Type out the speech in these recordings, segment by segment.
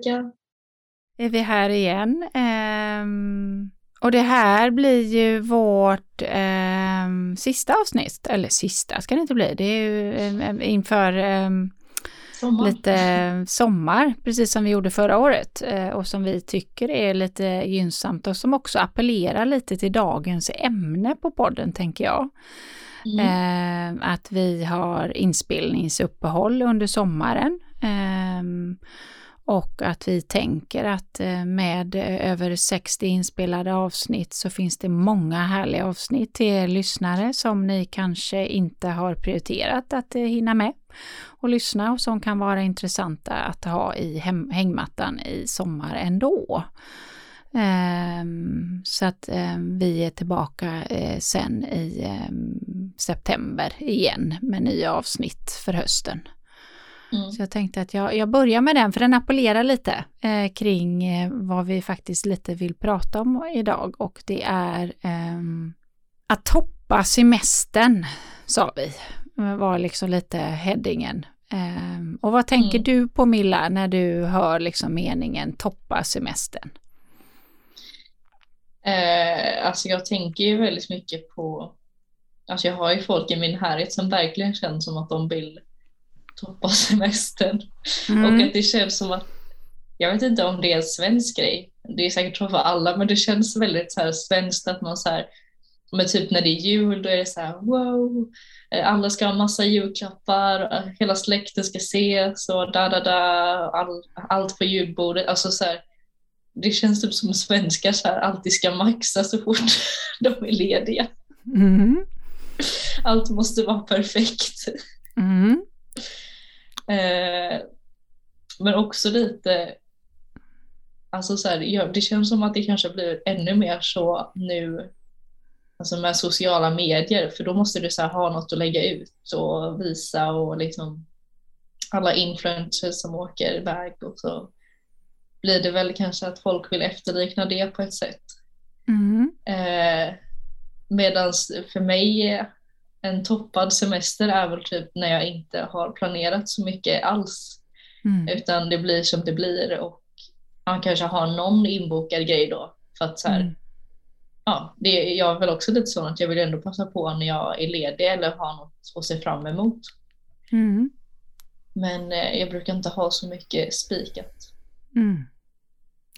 Ulrika! Är vi här igen. Um, och det här blir ju vårt um, sista avsnitt, eller sista ska det inte bli, det är ju um, inför sommar. lite sommar, precis som vi gjorde förra året uh, och som vi tycker är lite gynnsamt och som också appellerar lite till dagens ämne på podden tänker jag. Mm. Att vi har inspelningsuppehåll under sommaren. Och att vi tänker att eh, med eh, över 60 inspelade avsnitt så finns det många härliga avsnitt till er lyssnare som ni kanske inte har prioriterat att eh, hinna med och lyssna och som kan vara intressanta att ha i hängmattan i sommar ändå. Ehm, så att ehm, vi är tillbaka sen i ehm, september igen med nya avsnitt för hösten. Mm. Så jag tänkte att jag, jag börjar med den, för den appellerar lite eh, kring eh, vad vi faktiskt lite vill prata om idag och det är eh, att toppa semestern, sa vi, var liksom lite headingen. Eh, och vad tänker mm. du på Milla när du hör liksom meningen toppa semestern? Eh, alltså jag tänker ju väldigt mycket på, alltså jag har ju folk i min närhet som verkligen känns som att de vill toppa semestern. Mm. Och att det känns som att, jag vet inte om det är en svensk grej, det är säkert så för alla, men det känns väldigt så här svenskt att man så här, men typ när det är jul då är det så här wow, eh, alla ska ha massa julklappar, hela släkten ska ses och da da da, all, allt på julbordet, alltså så här, det känns typ som svenskar så här, alltid ska maxa så fort de är lediga. Mm. Allt måste vara perfekt. Mm. Eh, men också lite, alltså så här, ja, det känns som att det kanske blir ännu mer så nu, alltså med sociala medier, för då måste du så ha något att lägga ut och visa och liksom alla influencers som åker iväg och så blir det väl kanske att folk vill efterlikna det på ett sätt. Mm. Eh, Medan för mig en toppad semester är väl typ när jag inte har planerat så mycket alls. Mm. Utan det blir som det blir och man kanske har någon inbokad grej då. För att så här, mm. ja, det, jag är väl också lite sån att jag vill ändå passa på när jag är ledig eller har något att se fram emot. Mm. Men eh, jag brukar inte ha så mycket spikat.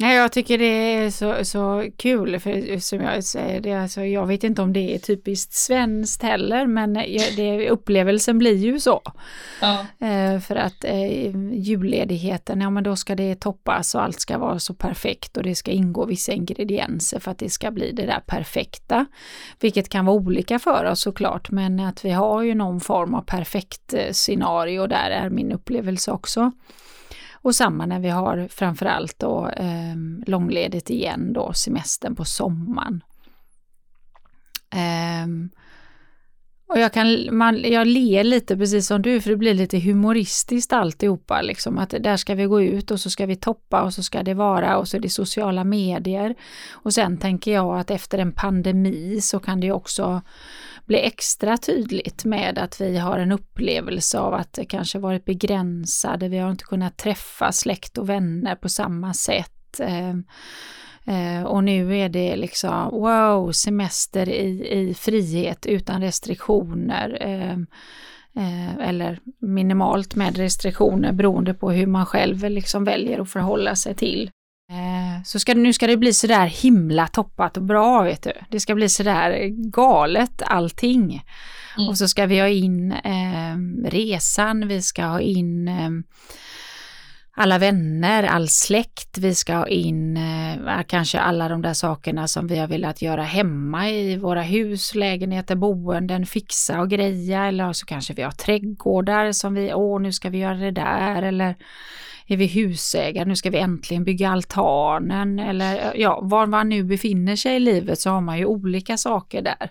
Ja, jag tycker det är så, så kul, för som jag säger, det, alltså, jag vet inte om det är typiskt svenskt heller, men det, upplevelsen blir ju så. Ja. Eh, för att eh, julledigheten, ja men då ska det toppas och allt ska vara så perfekt och det ska ingå vissa ingredienser för att det ska bli det där perfekta. Vilket kan vara olika för oss såklart, men att vi har ju någon form av perfekt eh, scenario där är min upplevelse också. Och samma när vi har framförallt då eh, långledigt igen då, semestern på sommaren. Eh, och jag, kan, man, jag ler lite precis som du, för det blir lite humoristiskt alltihopa. Liksom, att där ska vi gå ut och så ska vi toppa och så ska det vara och så är det sociala medier. Och sen tänker jag att efter en pandemi så kan det också bli extra tydligt med att vi har en upplevelse av att det kanske varit begränsade, vi har inte kunnat träffa släkt och vänner på samma sätt. Eh, Eh, och nu är det liksom wow, semester i, i frihet utan restriktioner. Ehm, eh, eller minimalt med restriktioner beroende på hur man själv liksom väljer att förhålla sig till. Eh, så ska, nu ska det bli sådär himla toppat och bra vet du. Det ska bli sådär galet allting. Mm. Och så ska vi ha in eh, resan, vi ska ha in eh, alla vänner, all släkt, vi ska ha in eh, kanske alla de där sakerna som vi har velat göra hemma i våra hus, lägenheter, boenden, fixa och greja. Eller så kanske vi har trädgårdar som vi, åh nu ska vi göra det där. Eller är vi husägare, nu ska vi äntligen bygga altanen eller ja, var man nu befinner sig i livet så har man ju olika saker där.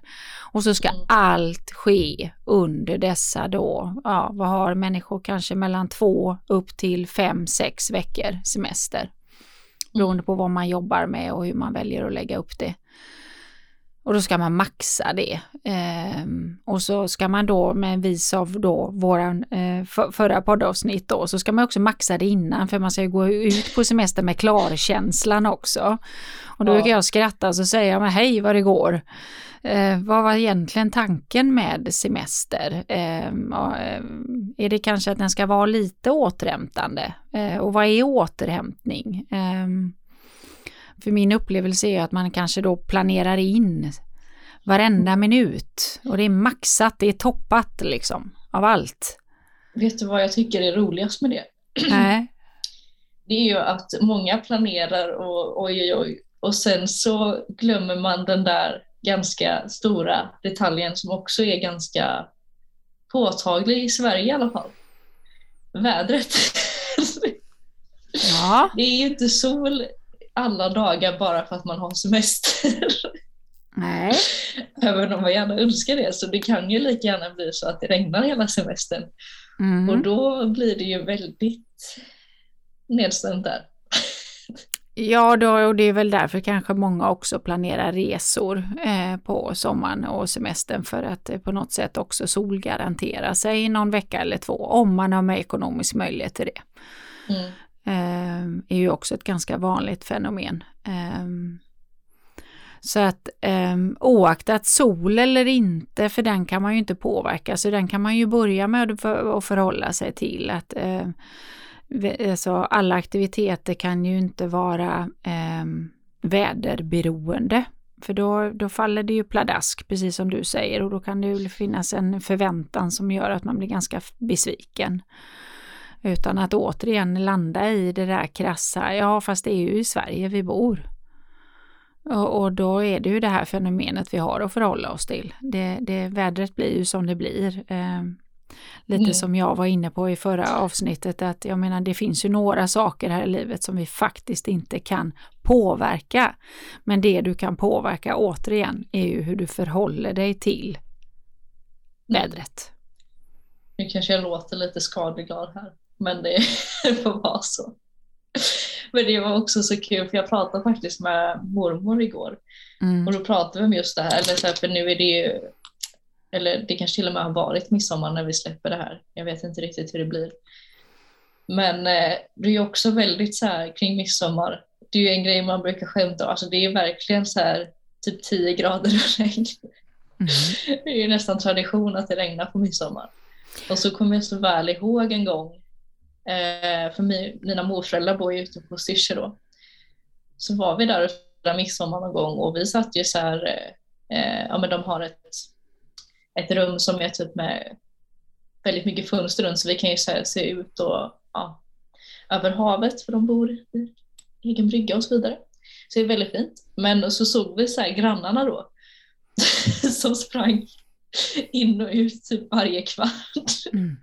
Och så ska mm. allt ske under dessa då, ja, vad har människor kanske mellan två upp till fem, sex veckor semester. Beroende på vad man jobbar med och hur man väljer att lägga upp det. Och då ska man maxa det. Eh, och så ska man då med vis av då våran eh, för, förra poddavsnitt då, så ska man också maxa det innan för man ska gå ut på semester med klarkänslan också. Och då ja. brukar jag skratta och så säger jag men hej vad det går. Eh, vad var egentligen tanken med semester? Ehm, eh, är det kanske att den ska vara lite återhämtande? Eh, och vad är återhämtning? För min upplevelse är att man kanske då planerar in varenda minut och det är maxat, det är toppat liksom av allt. Vet du vad jag tycker är roligast med det? Nej. Det är ju att många planerar och oj oj oj och sen så glömmer man den där ganska stora detaljen som också är ganska påtaglig i Sverige i alla fall. Vädret. Ja. Det är ju inte sol alla dagar bara för att man har semester. Nej. Även om man gärna önskar det så det kan ju lika gärna bli så att det regnar hela semestern. Mm. Och då blir det ju väldigt nedstämt där. Ja, då, och det är väl därför kanske många också planerar resor eh, på sommaren och semestern för att eh, på något sätt också solgarantera sig någon vecka eller två om man har med ekonomisk möjlighet till det. Mm. Eh, är ju också ett ganska vanligt fenomen. Eh, så att eh, oaktat sol eller inte, för den kan man ju inte påverka, så den kan man ju börja med att förhålla sig till att eh, alltså alla aktiviteter kan ju inte vara eh, väderberoende. För då, då faller det ju pladask, precis som du säger, och då kan det ju finnas en förväntan som gör att man blir ganska besviken. Utan att återigen landa i det där krassa, ja fast det är ju i Sverige vi bor. Och, och, då är det ju det här fenomenet vi har att förhålla oss till. Det, det, vädret blir ju som det blir. Eh, lite mm. som jag var inne på i förra avsnittet, att jag menar det finns ju några saker här i livet som vi faktiskt inte kan påverka. Men det du kan påverka återigen är ju hur du förhåller dig till mm. vädret. Nu kanske jag låter lite skadeglad här, men det får vara så. Men det var också så kul för jag pratade faktiskt med mormor igår mm. och då pratade vi om just det här, eller så här, för nu är det ju eller det kanske till och med har varit midsommar när vi släpper det här. Jag vet inte riktigt hur det blir. Men eh, det är också väldigt så här kring midsommar. Det är ju en grej man brukar skämta om. Alltså det är verkligen så här typ 10 grader och regn. Mm. Det är ju nästan tradition att det regnar på midsommar. Och så kommer jag så väl ihåg en gång, eh, för mi, mina morföräldrar bor ju ute på Styrsö då. Så var vi där och firade midsommar någon gång och vi satt ju så här, eh, eh, ja men de har ett ett rum som är typ med väldigt mycket fönster runt så vi kan ju så se ut och, ja, över havet för de bor i egen brygga och så vidare. Så det är väldigt fint. Men så såg vi så grannarna då som sprang in och ut typ varje kvart. Mm.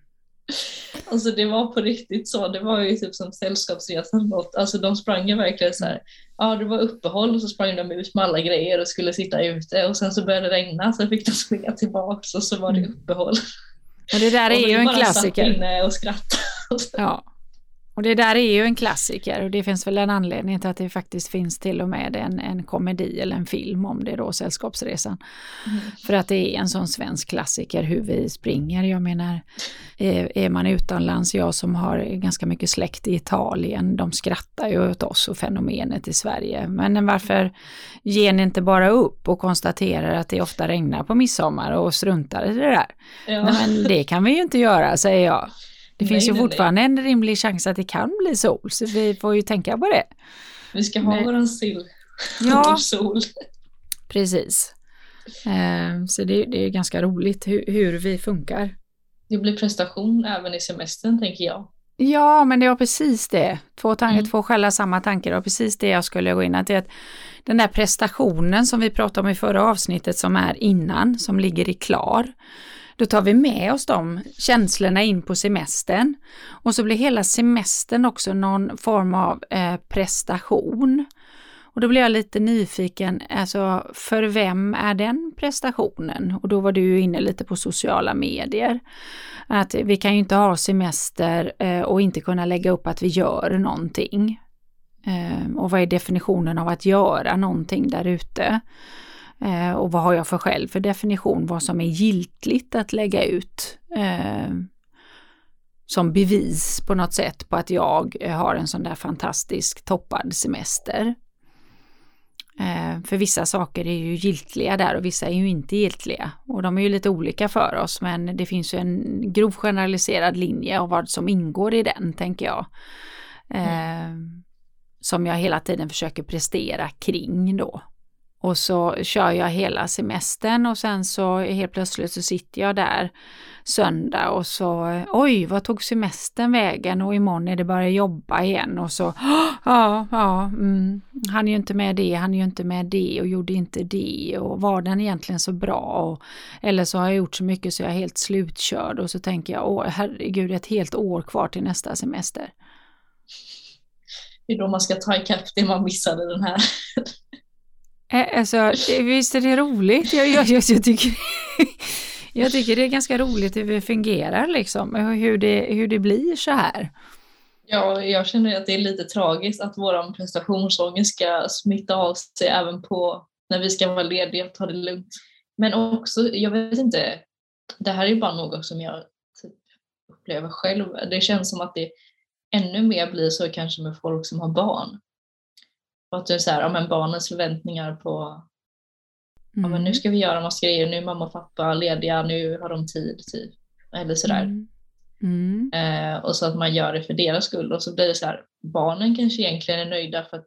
Alltså det var på riktigt så, det var ju typ som sällskapsresan. Alltså de sprang ju verkligen så här, ja det var uppehåll och så sprang de ut med alla grejer och skulle sitta ute och sen så började det regna så fick de springa tillbaks och så var det mm. uppehåll. Och det där är ju en klassiker. Och inne och skrattade. Ja. Och det där är ju en klassiker och det finns väl en anledning till att det faktiskt finns till och med en, en komedi eller en film om det då, Sällskapsresan. Mm. För att det är en sån svensk klassiker hur vi springer. Jag menar, är, är man utomlands, jag som har ganska mycket släkt i Italien, de skrattar ju åt oss och fenomenet i Sverige. Men varför ger ni inte bara upp och konstaterar att det ofta regnar på midsommar och struntar i det där? Ja. Nej, men det kan vi ju inte göra, säger jag. Det nej, finns ju nej, fortfarande nej. en rimlig chans att det kan bli sol, så vi får ju tänka på det. Vi ska ha våran sill ja, sol. Precis. Eh, så det, det, är ganska roligt hur, hur, vi funkar. Det blir prestation även i semestern tänker jag. Ja, men det var precis det. Två, tankar, mm. två skälla samma tankar, det var precis det jag skulle gå in att Den där prestationen som vi pratade om i förra avsnittet som är innan, som ligger i klar. Då tar vi med oss de känslorna in på semestern och så blir hela semestern också någon form av eh, prestation. Och då blir jag lite nyfiken, alltså för vem är den prestationen? Och då var du ju inne lite på sociala medier. Att vi kan ju inte ha semester eh, och inte kunna lägga upp att vi gör någonting. Eh, och vad är definitionen av att göra någonting där ute? Eh, och vad har jag för själv för definition, vad som är giltligt att lägga ut eh, som bevis på något sätt på att jag har en sån där fantastisk toppad semester. Eh, för vissa saker är ju giltliga där och vissa är ju inte giltliga. Och de är ju lite olika för oss men det finns ju en grov generaliserad linje av vad som ingår i den tänker jag. Mm. Som jag hela tiden försöker prestera kring då. Och så kör jag hela semestern och sen så helt plötsligt så sitter jag där söndag och så oj, vad tog semestern vägen? Och imorgon är det bara jobba igen och så ja, ja, mm, han är ju inte med det, han är ju inte med det och gjorde inte det och var den egentligen så bra? Och, eller så har jag gjort så mycket så jag är helt slutkörd och så tänker jag åh herregud ett helt år kvar till nästa semester. Det är då man ska ta ikapp det man missade den här. Eh, alltså, visst är det roligt? Jag, jag, jag, jag, tycker, jag tycker det är ganska roligt hur det fungerar liksom, hur det, hur det blir så här. Ja, jag känner att det är lite tragiskt att vår prestationsångest ska smitta av sig även på när vi ska vara lediga och ta det lugnt. Men också, jag vet inte, det här är bara något som jag typ upplever själv. Det känns som att det ännu mer blir så kanske med folk som har barn. Och att det är så här, ja, men barnens förväntningar på mm. ja, men nu mm. ska vi göra massa grejer, nu är mamma och pappa lediga, nu har de tid. Typ. Eller sådär. Mm. Mm. Eh, och så att man gör det för deras skull. Och så blir det så här, barnen kanske egentligen är nöjda för att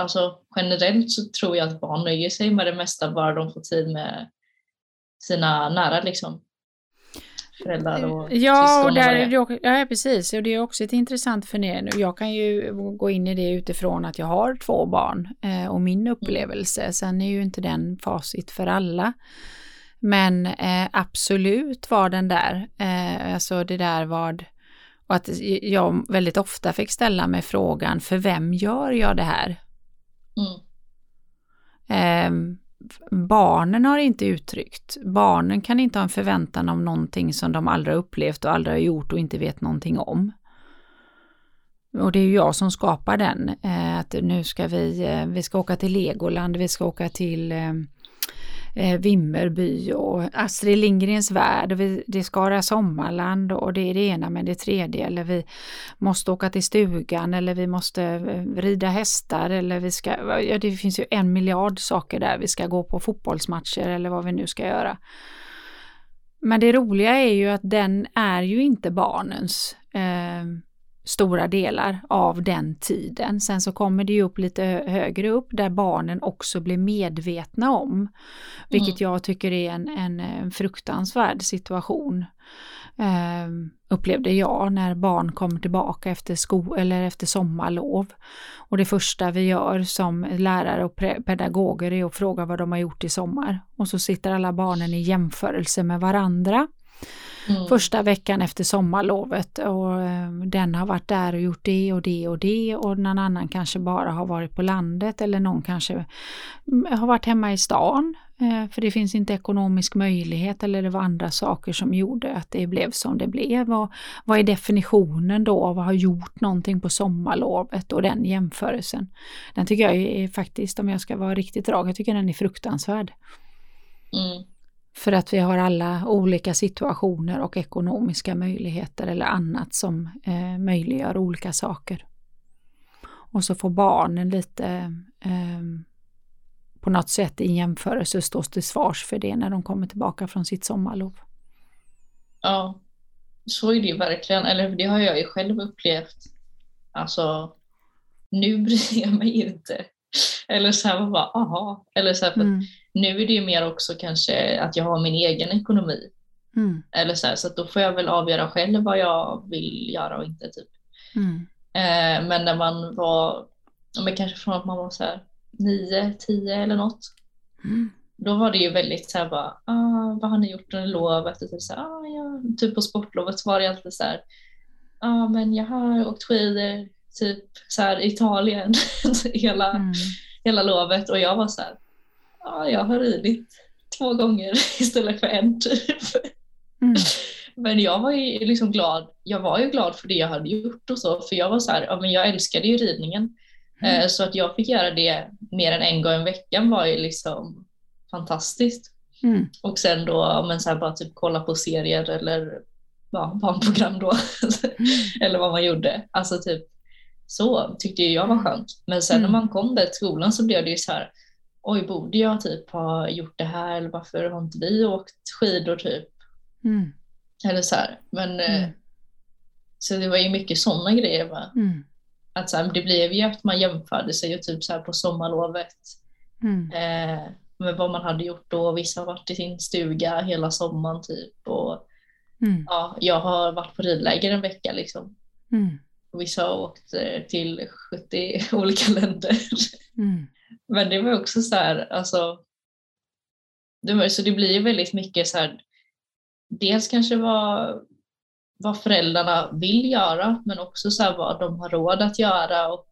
alltså, generellt så tror jag att barn nöjer sig med det mesta bara de får tid med sina nära liksom föräldrar och ja, och där, är ja, precis. Och det är också ett intressant fenomen. Jag kan ju gå in i det utifrån att jag har två barn eh, och min upplevelse. Mm. Sen är ju inte den facit för alla. Men eh, absolut var den där, eh, alltså det där vad, och att jag väldigt ofta fick ställa mig frågan, för vem gör jag det här? Mm. Barnen har inte uttryckt. Barnen kan inte ha en förväntan om någonting som de aldrig har upplevt och aldrig har gjort och inte vet någonting om. Och det är ju jag som skapar den. Eh, att nu ska vi, eh, vi ska åka till Legoland, vi ska åka till eh, eh, Vimmerby och Astrid Lindgrens värld och vi, det är Skara sommarland och det är det ena med det tredje eller vi måste åka till stugan eller vi måste eh, rida hästar eller vi ska, ja det finns ju en miljard saker där, vi ska gå på fotbollsmatcher eller vad vi nu ska göra. Men det roliga är ju att den är ju inte barnens. Eh, stora delar av den tiden. Sen så kommer det ju upp lite högre upp där barnen också blir medvetna om, vilket mm. jag tycker är en, en, en fruktansvärd situation. Uh, upplevde jag när barn kommer tillbaka efter, sko eller efter sommarlov. Och det första vi gör som lärare och pedagoger är att fråga vad de har gjort i sommar. Och så sitter alla barnen i jämförelse med varandra. Mm. Första veckan efter sommarlovet och eh, den har varit där och gjort det och det och det och någon annan kanske bara har varit på landet eller någon kanske mm, har varit hemma i stan eh, för det finns inte ekonomisk möjlighet eller det var andra saker som gjorde att det blev som det blev. Och vad är definitionen då av att ha gjort någonting på sommarlovet och den jämförelsen? Den tycker jag är faktiskt, om jag ska vara riktigt rak, jag tycker den är fruktansvärd. Mm. För att vi har alla olika situationer och ekonomiska möjligheter eller annat som eh, möjliggör olika saker. Och så får barnen lite eh, på något sätt i jämförelse stå till svars för det när de kommer tillbaka från sitt sommarlov. Ja, så är det ju verkligen. Eller det har jag ju själv upplevt. Alltså, nu bryr jag mig inte. Eller så här, bara, aha. Eller så här, för mm. Nu är det ju mer också kanske att jag har min egen ekonomi. Mm. Eller så här, så då får jag väl avgöra själv vad jag vill göra och inte. Typ. Mm. Eh, men när man var, men kanske från att man var så här 9, 10 eller något. Mm. Då var det ju väldigt så här bara, ah, vad har ni gjort under lovet? Typ, så här, ah, ja. typ på sportlovet så var det alltid så här, ah, men jag har åkt skidor typ så här Italien hela, mm. hela lovet och jag var så här, ja, jag har ridit två gånger istället för en typ. Mm. Men jag var ju liksom glad, jag var ju glad för det jag hade gjort och så, för jag var så här, ja men jag älskade ju ridningen. Mm. Eh, så att jag fick göra det mer än en gång i veckan var ju liksom, fantastiskt. Mm. Och sen då, men så här, bara typ kolla på serier eller ja, barnprogram då. eller vad man gjorde. Alltså typ så tyckte jag var skönt. Men sen Mm. när man kom där till skolan så blev det ju så här, oj borde jag typ ha gjort det här eller varför har inte vi åkt skidor typ? Mm. Eller så här. Men eh, Mm. så det var ju mycket sådana grejer. Va? Mm. Att så här, det blev ju att man jämförde sig och typ så här på sommarlovet Mm. eh, med vad man hade gjort då. Vissa har varit i sin stuga hela sommaren typ. Och Mm. ja, jag har varit på ridläger en vecka liksom. Mm. Vissa har åkt eh, till 70 olika länder. Mm. Men det var också så här, alltså. Det så det blir ju väldigt mycket så här. Dels kanske vad, vad föräldrarna vill göra, men också så här vad de har råd att göra och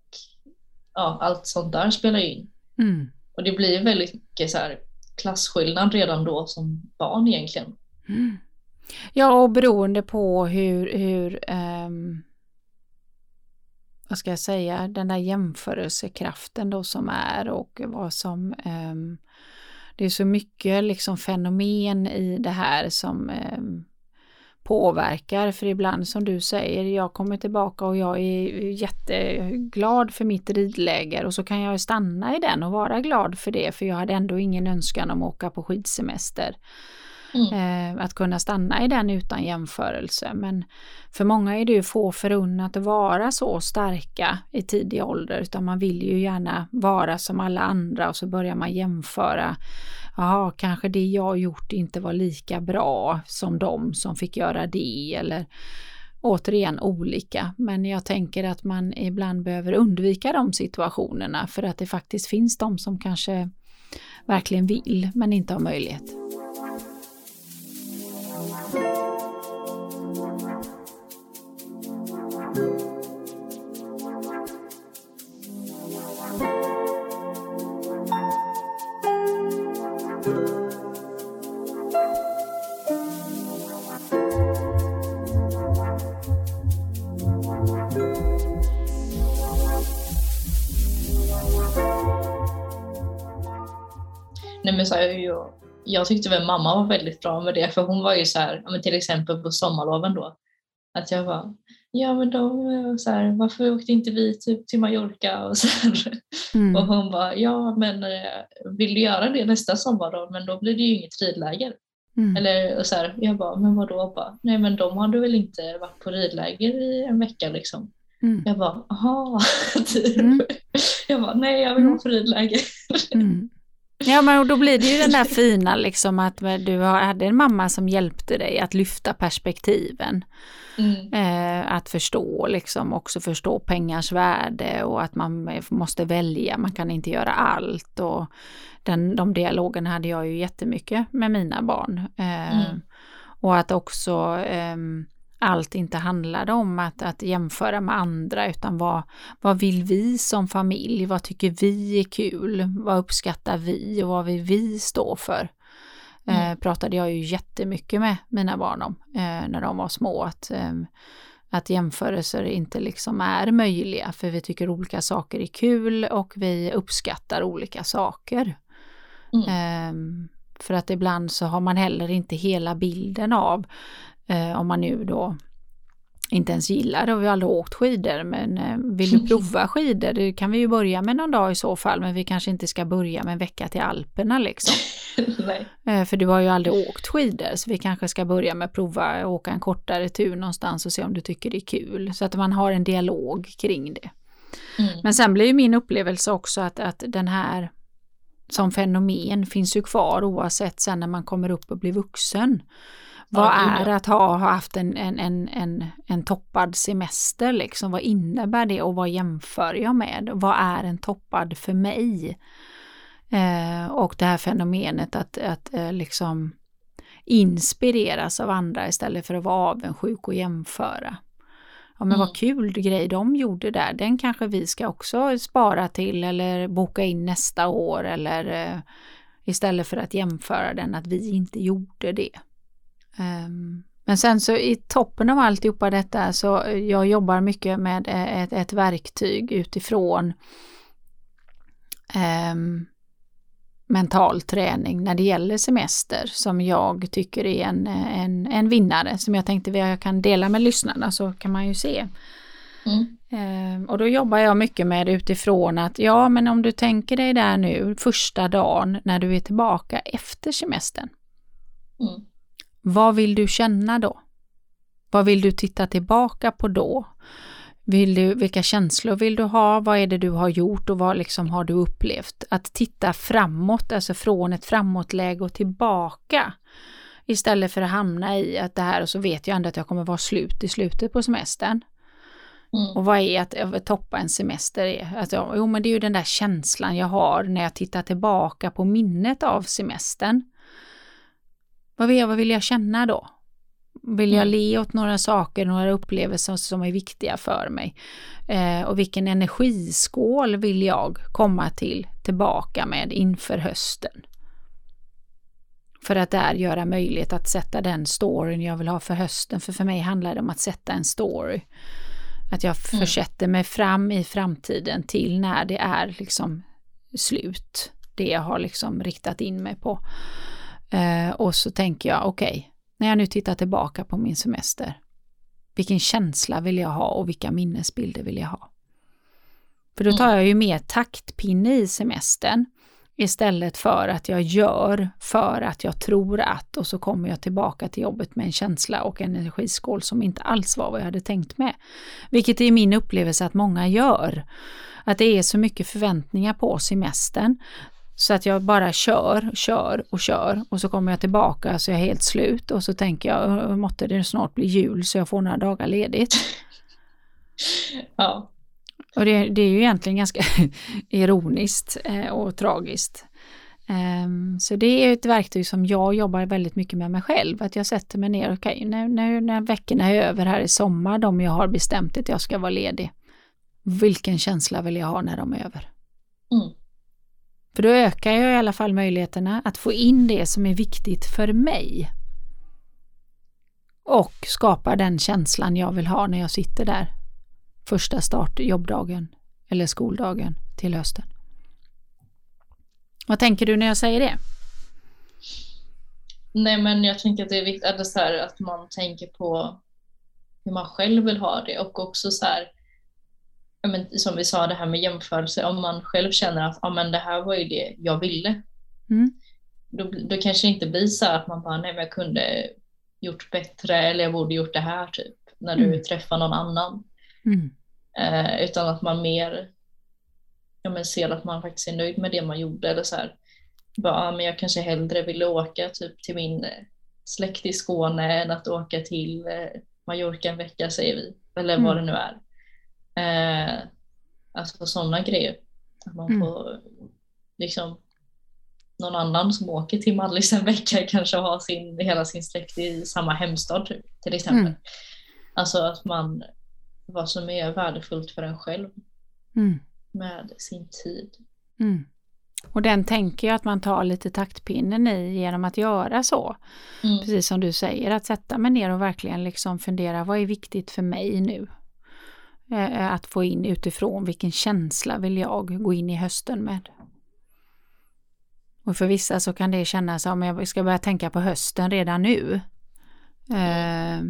ja, allt sånt där spelar ju in. Mm. Och det blir väldigt mycket så här klasskillnad redan då som barn egentligen. Mm. Ja, och beroende på hur, hur ehm, vad ska jag säga, den där jämförelsekraften då som är och vad som eh, det är så mycket liksom fenomen i det här som eh, påverkar för ibland som du säger, jag kommer tillbaka och jag är jätteglad för mitt ridläger och så kan jag stanna i den och vara glad för det för jag hade ändå ingen önskan om att åka på skidsemester. Mm. Eh, att kunna stanna i den utan jämförelse. Men för många är det ju få förunnat att vara så starka i tidig ålder utan man vill ju gärna vara som alla andra och så börjar man jämföra. Jaha, kanske det jag gjort inte var lika bra som de som fick göra det eller återigen olika. Men jag tänker att man ibland behöver undvika de situationerna för att det faktiskt finns de som kanske verkligen vill men inte har möjlighet. Nej, men så här, jag, jag tyckte väl mamma var väldigt bra med det, för hon var ju så här, till exempel på sommarloven då, att jag var ja men de, eh, så här, varför åkte inte vi typ till Mallorca och så. Mm. Och hon bara, ja men eh, vill du göra det nästa sommar då? Men då blir det ju inget ridläger. Mm. Eller och så här, jag bara, men vadå? Bara, Nej men de hade väl inte varit på ridläger i en vecka liksom. Mm. Jag bara, aha. typ. Mm. Jag bara, nej jag vill Mm. vara på ridläger. Mm. Ja men då blir det ju den där fina liksom att du har- hade en mamma som hjälpte dig att lyfta perspektiven. Mm. Eh, att förstå liksom också förstå pengars värde och att man måste välja, man kan inte göra allt och den, de dialogerna hade jag ju jättemycket med mina barn. Eh, Mm. Och att också ehm, allt inte handlade om att, att jämföra med andra utan vad, vad vill vi som familj? Vad tycker vi är kul? Vad uppskattar vi och vad vill vi stå för? Eh, Mm. pratade jag ju jättemycket med mina barn om eh, när de var små. Att, ehm, att jämförelser inte liksom är möjliga för vi tycker olika saker är kul och vi uppskattar olika saker. Mm. Ehm, för att ibland så har man heller inte hela bilden av eh, om man nu då inte ens gillar det och vi har aldrig åkt skidor men eh, vill du prova skidor det kan vi ju börja med någon dag i så fall men vi kanske inte ska börja med en vecka till Alperna liksom. nej. Eh, för du har ju aldrig åkt skidor så vi kanske ska börja med att prova att åka en kortare tur någonstans och se om du tycker det är kul så att man har en dialog kring det. Mm. Men sen blir ju min upplevelse också att, att den här som fenomen finns ju kvar oavsett sen när man kommer upp och blir vuxen. Vad är att ha, ha haft en, en, en, en, en toppad semester liksom? Vad innebär det och vad jämför jag med? Vad är en toppad för mig? Eh, och det här fenomenet att, att eh, liksom inspireras av andra istället för att vara avundsjuk och jämföra. Ja men Mm. vad kul grej de gjorde där, den kanske vi ska också spara till eller boka in nästa år eller eh, istället för att jämföra den att vi inte gjorde det. Ehm, men sen så i toppen av alltihopa detta så jag jobbar mycket med eh, ett, ett verktyg utifrån ehm, mental träning när det gäller semester som jag tycker är en, en, en vinnare som jag tänkte jag kan dela med lyssnarna så kan man ju se. Mm. Eh, och då jobbar jag mycket med utifrån att ja men om du tänker dig där nu första dagen när du är tillbaka efter semestern. Mm. Vad vill du känna då? Vad vill du titta tillbaka på då? Vill du, vilka känslor vill du ha? Vad är det du har gjort och vad liksom har du upplevt? Att titta framåt, alltså från ett framåtläge och tillbaka. Istället för att hamna i att det här och så vet jag ändå att jag kommer vara slut i slutet på semestern. Mm. Och vad är att toppa en semester? Är? Alltså, jo men det är ju den där känslan jag har när jag tittar tillbaka på minnet av semestern. Vad vill jag, vad vill jag känna då? Vill jag mm. le åt några saker, några upplevelser som är viktiga för mig? Eh, och vilken energiskål vill jag komma till tillbaka med inför hösten? För att där göra möjlighet att sätta den storyn jag vill ha för hösten. För för mig handlar det om att sätta en story. Att jag mm. försätter mig fram i framtiden till när det är liksom slut. Det jag har liksom riktat in mig på. Eh, och så tänker jag, okej, okay, när jag nu tittar tillbaka på min semester, vilken känsla vill jag ha och vilka minnesbilder vill jag ha? För då tar mm. jag ju mer taktpinne i semestern istället för att jag gör för att jag tror att och så kommer jag tillbaka till jobbet med en känsla och en energiskål som inte alls var vad jag hade tänkt med. Vilket är min upplevelse att många gör. Att det är så mycket förväntningar på semestern så att jag bara kör, kör och kör och så kommer jag tillbaka så jag är helt slut och så tänker jag måtte det snart bli jul så jag får några dagar ledigt. Ja. Och det, det är ju egentligen ganska ironiskt eh, och tragiskt. Um, så det är ett verktyg som jag jobbar väldigt mycket med mig själv. Att jag sätter mig ner, okej okay, när, när, när veckorna är över här i sommar, de jag har bestämt att jag ska vara ledig. Vilken känsla vill jag ha när de är över? Mm. För då ökar jag i alla fall möjligheterna att få in det som är viktigt för mig. Och skapar den känslan jag vill ha när jag sitter där första start jobbdagen eller skoldagen till hösten. Vad tänker du när jag säger det? Nej men jag tänker att det är viktigt att, så här, att man tänker på hur man själv vill ha det och också så här, men, som vi sa det här med jämförelse, om man själv känner att ja, men det här var ju det jag ville. Mm. Då, då kanske det inte blir så att man bara, nej men jag kunde gjort bättre eller jag borde gjort det här typ, när du mm. träffar någon annan. Mm. Eh, utan att man mer ja, men ser att man faktiskt är nöjd med det man gjorde eller så här. Bara, ja, men jag kanske hellre ville åka typ till min släkt i Skåne än att åka till eh, Mallorca en vecka säger vi, eller vad mm. det nu är. Eh, alltså sådana grejer. Att man mm. får liksom någon annan som åker till Mallis en vecka kanske har sin, hela sin släkt i samma hemstad typ, till exempel. Mm. Alltså att man, vad som är värdefullt för en själv mm. med sin tid. Mm. Och den tänker jag att man tar lite taktpinnen i genom att göra så. Mm. Precis som du säger, att sätta mig ner och verkligen liksom fundera, vad är viktigt för mig nu? Eh, att få in utifrån vilken känsla vill jag gå in i hösten med. Och för vissa så kan det kännas som att jag ska börja tänka på hösten redan nu. Eh,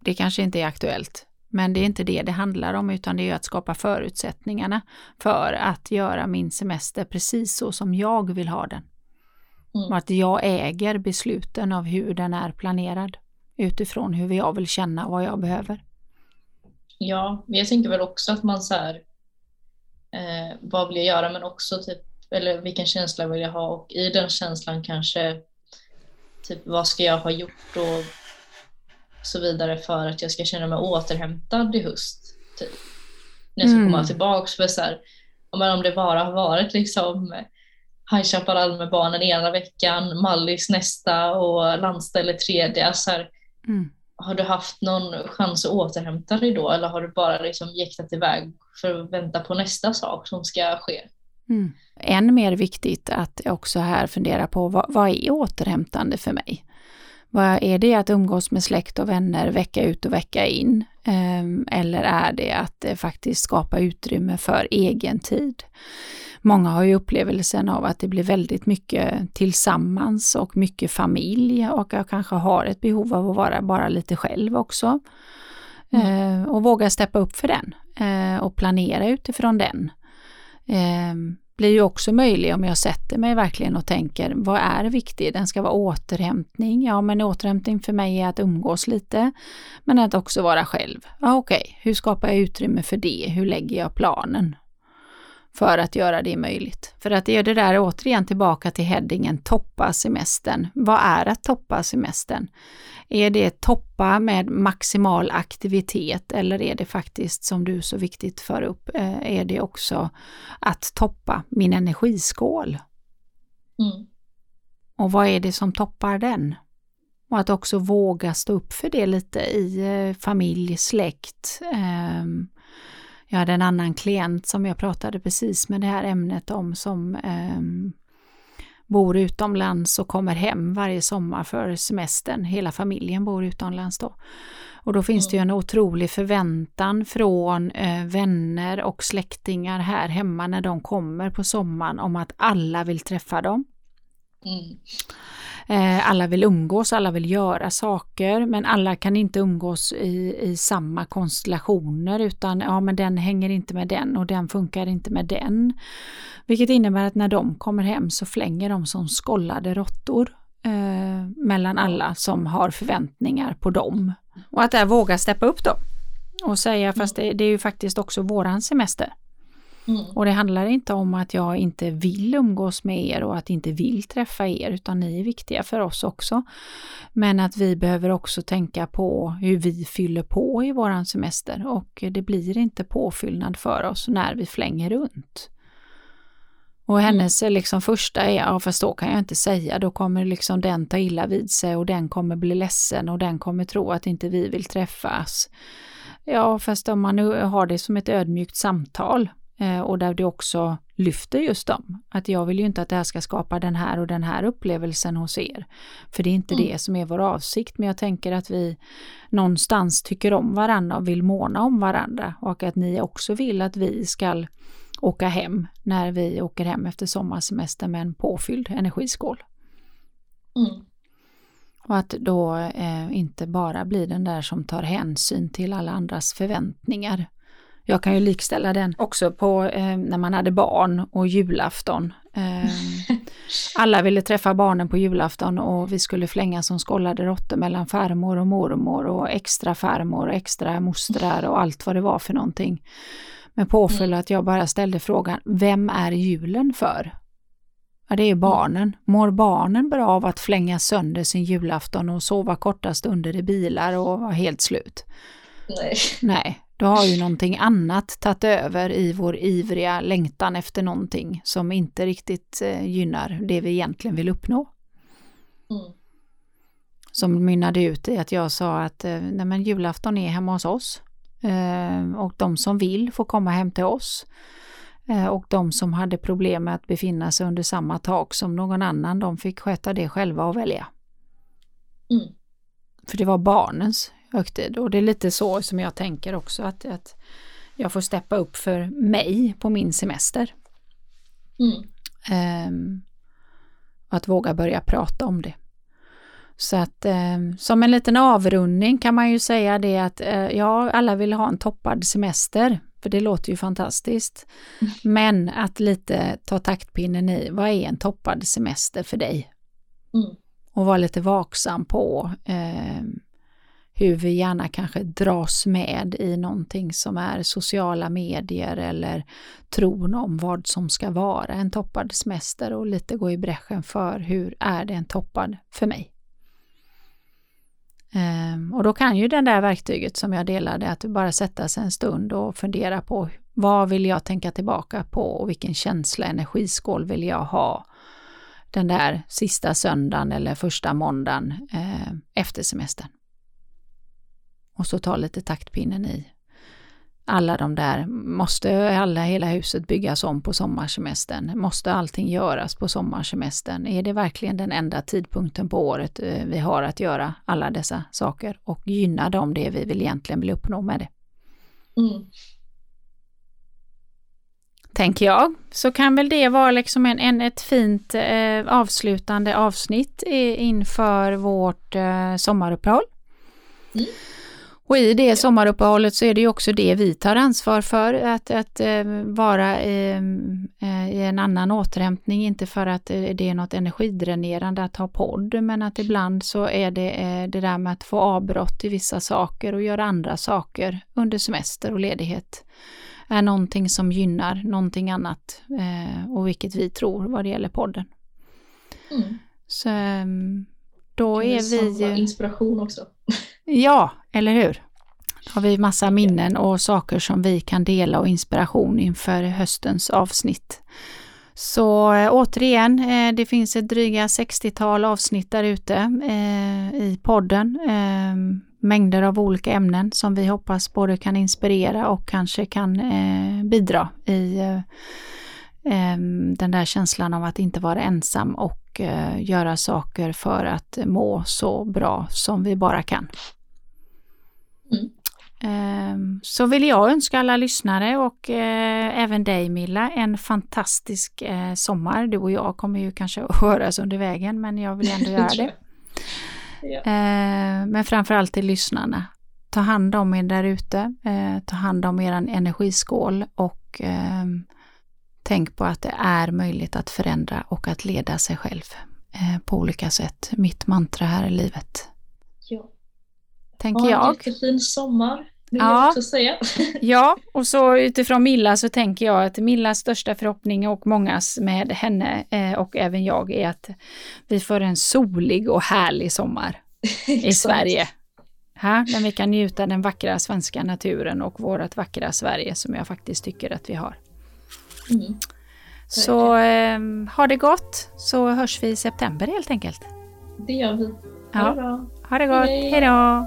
det kanske inte är aktuellt, men det är inte det det handlar om utan det är att skapa förutsättningarna för att göra min semester precis så som jag vill ha den. Mm. Och att jag äger besluten av hur den är planerad utifrån hur jag vill känna och vad jag behöver. Ja, men jag tänker väl också att man så här, eh, vad vill jag göra, men också typ, eller vilken känsla vill jag ha och i den känslan kanske, typ vad ska jag ha gjort och så vidare för att jag ska känna mig återhämtad i höst. Typ. När jag ska mm. komma tillbaks. För så här, om det bara har varit liksom High Chaparral med barnen ena veckan, Mallis nästa och landställe tredje. Så här, mm har du haft någon chans att återhämta dig då eller har du bara liksom jäktat iväg för att vänta på nästa sak som ska ske? Mm. Än mer viktigt att också här fundera på vad, vad är återhämtande för mig? Vad är det att umgås med släkt och vänner vecka ut och vecka in? Ehm, eller är det att eh, faktiskt skapa utrymme för egen tid? Många har ju upplevelsen av att det blir väldigt mycket tillsammans och mycket familj och jag kanske har ett behov av att vara bara lite själv också. Mm. Eh, och våga steppa upp för den eh, och planera utifrån den. Eh, blir ju också möjlig om jag sätter mig verkligen och tänker vad är viktigt? Den ska vara återhämtning. Ja, men återhämtning för mig är att umgås lite, men att också vara själv. Ja, okej, okay. hur skapar jag utrymme för det? Hur lägger jag planen? För att göra det möjligt. För att det är det där återigen tillbaka till headingen toppa semestern. Vad är att toppa semestern? Är det toppa med maximal aktivitet eller är det faktiskt som du så viktigt för upp, eh, är det också att toppa min energiskål? Mm. Och vad är det som toppar den? Och att också våga stå upp för det lite i eh, familj, släkt, eh, jag hade en annan klient som jag pratade precis med det här ämnet om som eh, bor utomlands och kommer hem varje sommar för semestern. Hela familjen bor utomlands då. Och då finns det ju en otrolig förväntan från eh, vänner och släktingar här hemma när de kommer på sommaren om att alla vill träffa dem. Mm. Eh, alla vill umgås, alla vill göra saker, men alla kan inte umgås i, i samma konstellationer utan ja, men den hänger inte med den och den funkar inte med den. Vilket innebär att när de kommer hem så flänger de som skollade råttor eh, mellan alla som har förväntningar på dem. Och att där våga steppa upp då och säga fast det, det är ju faktiskt också våran semester. Mm. Och det handlar inte om att jag inte vill umgås med er och att inte vill träffa er, utan ni är viktiga för oss också. Men att vi behöver också tänka på hur vi fyller på i våran semester och det blir inte påfyllnad för oss när vi flänger runt. Och mm. hennes mm. liksom första är, ja fast då kan jag inte säga, då kommer liksom den ta illa vid sig och den kommer bli ledsen och den kommer tro att inte vi vill träffas. Ja, fast om man har det som ett ödmjukt samtal Eh, och där det också lyfter just dem. Att jag vill ju inte att det här ska skapa den här och den här upplevelsen hos er. För det är inte mm. det som är vår avsikt, men jag tänker att vi någonstans tycker om varandra och vill måna om varandra och att ni också vill att vi ska åka hem när vi åker hem efter sommarsemester med en påfylld energiskål. Mm. Och att då eh, inte bara bli den där som tar hänsyn till alla andras förväntningar jag kan ju likställa den också på eh, när man hade barn och julafton. Eh, alla ville träffa barnen på julafton och vi skulle flänga som skållade råttor mellan farmor och mormor och extra farmor och extra mostrar och allt vad det var för någonting. Med påföljd mm. att jag bara ställde frågan, vem är julen för? Ja, det är barnen. Mår barnen bra av att flänga sönder sin julafton och sova korta stunder i bilar och vara helt slut? Nej. Nej, då har ju någonting annat tagit över i vår ivriga längtan efter någonting som inte riktigt eh, gynnar det vi egentligen vill uppnå. Mm. Som mynnade ut i att jag sa att eh, nej men julafton är hemma hos oss. Eh, och de som vill får komma hem till oss. Och de som hade problem med att befinna sig under samma tak som någon annan, de fick sköta det själva och välja. Mm. För det var barnens högtid. Och det är lite så som jag tänker också att, att jag får steppa upp för mig på min semester. Mm. Um, att våga börja prata om det. Så att um, som en liten avrundning kan man ju säga det att uh, ja, alla vill ha en toppad semester, för det låter ju fantastiskt. Mm. Men att lite ta taktpinnen i, vad är en toppad semester för dig? Mm. Och vara lite vaksam på um, hur vi gärna kanske dras med i någonting som är sociala medier eller tron om vad som ska vara en toppad semester och lite gå i bräschen för hur är det en toppad för mig. Ehm, och då kan ju den där verktyget som jag delade, att bara sätta sig en stund och fundera på vad vill jag tänka tillbaka på och vilken känsla, energiskål vill jag ha den där sista söndagen eller första måndagen eh, efter semestern. Och så ta lite taktpinnen i. Alla de där, måste alla, hela huset byggas om på sommarsemestern? Måste allting göras på sommarsemestern? Är det verkligen den enda tidpunkten på året eh, vi har att göra alla dessa saker? Och gynna dem det vi vill egentligen vill uppnå med det? Mm. tänker jag. Så kan väl det vara liksom en, en ett fint eh, avslutande avsnitt i, inför vårt eh, sommaruppehåll. Mm. Och i det sommaruppehållet så är det ju också det vi tar ansvar för, att, att äh, vara äh, i en annan återhämtning, inte för att det är något energidränerande att ha podd, men att ibland så är det det där med att få avbrott i vissa saker och göra andra saker under semester och ledighet är någonting som gynnar någonting annat och vilket vi tror vad det gäller podden. Mm. Så ehm, då är vi... inspiration också. Ja, eller hur? Då har vi massa minnen och saker som vi kan dela och inspiration inför höstens avsnitt. Så eh, återigen, eh, det finns ett dryga 60-tal avsnitt där ute eh, i podden. mängder av olika ämnen som vi hoppas både kan inspirera och kanske kan bidra i den där känslan av att inte vara ensam och göra saker för att må så bra som vi bara kan. Mm. Så vill jag önska alla lyssnare och eh, även dig Milla en fantastisk eh, sommar. Du och jag kommer ju kanske att höras under vägen men jag vill ändå göra det. ja. Men framförallt till lyssnarna. Ta hand om er där ute. Ta hand om er energiskål och ehm, tänk på att det är möjligt att förändra och att leda sig själv på olika sätt. Mitt mantra här i livet. Ja tänker jag. En jättefin sommar. Vill ja. jag också säga. ja, och så utifrån Milla så tänker jag att Millas största förhoppning och mångas med henne eh, och även jag är att vi får en solig och härlig sommar i Sverige. Ha, där vi kan njuta den vackra svenska naturen och vårt vackra Sverige som jag faktiskt tycker att vi har. Mm. Så eh, ha det gott så hörs vi i september helt enkelt. Det gör vi. Ha ja. det bra. Ha det gott. Hej då.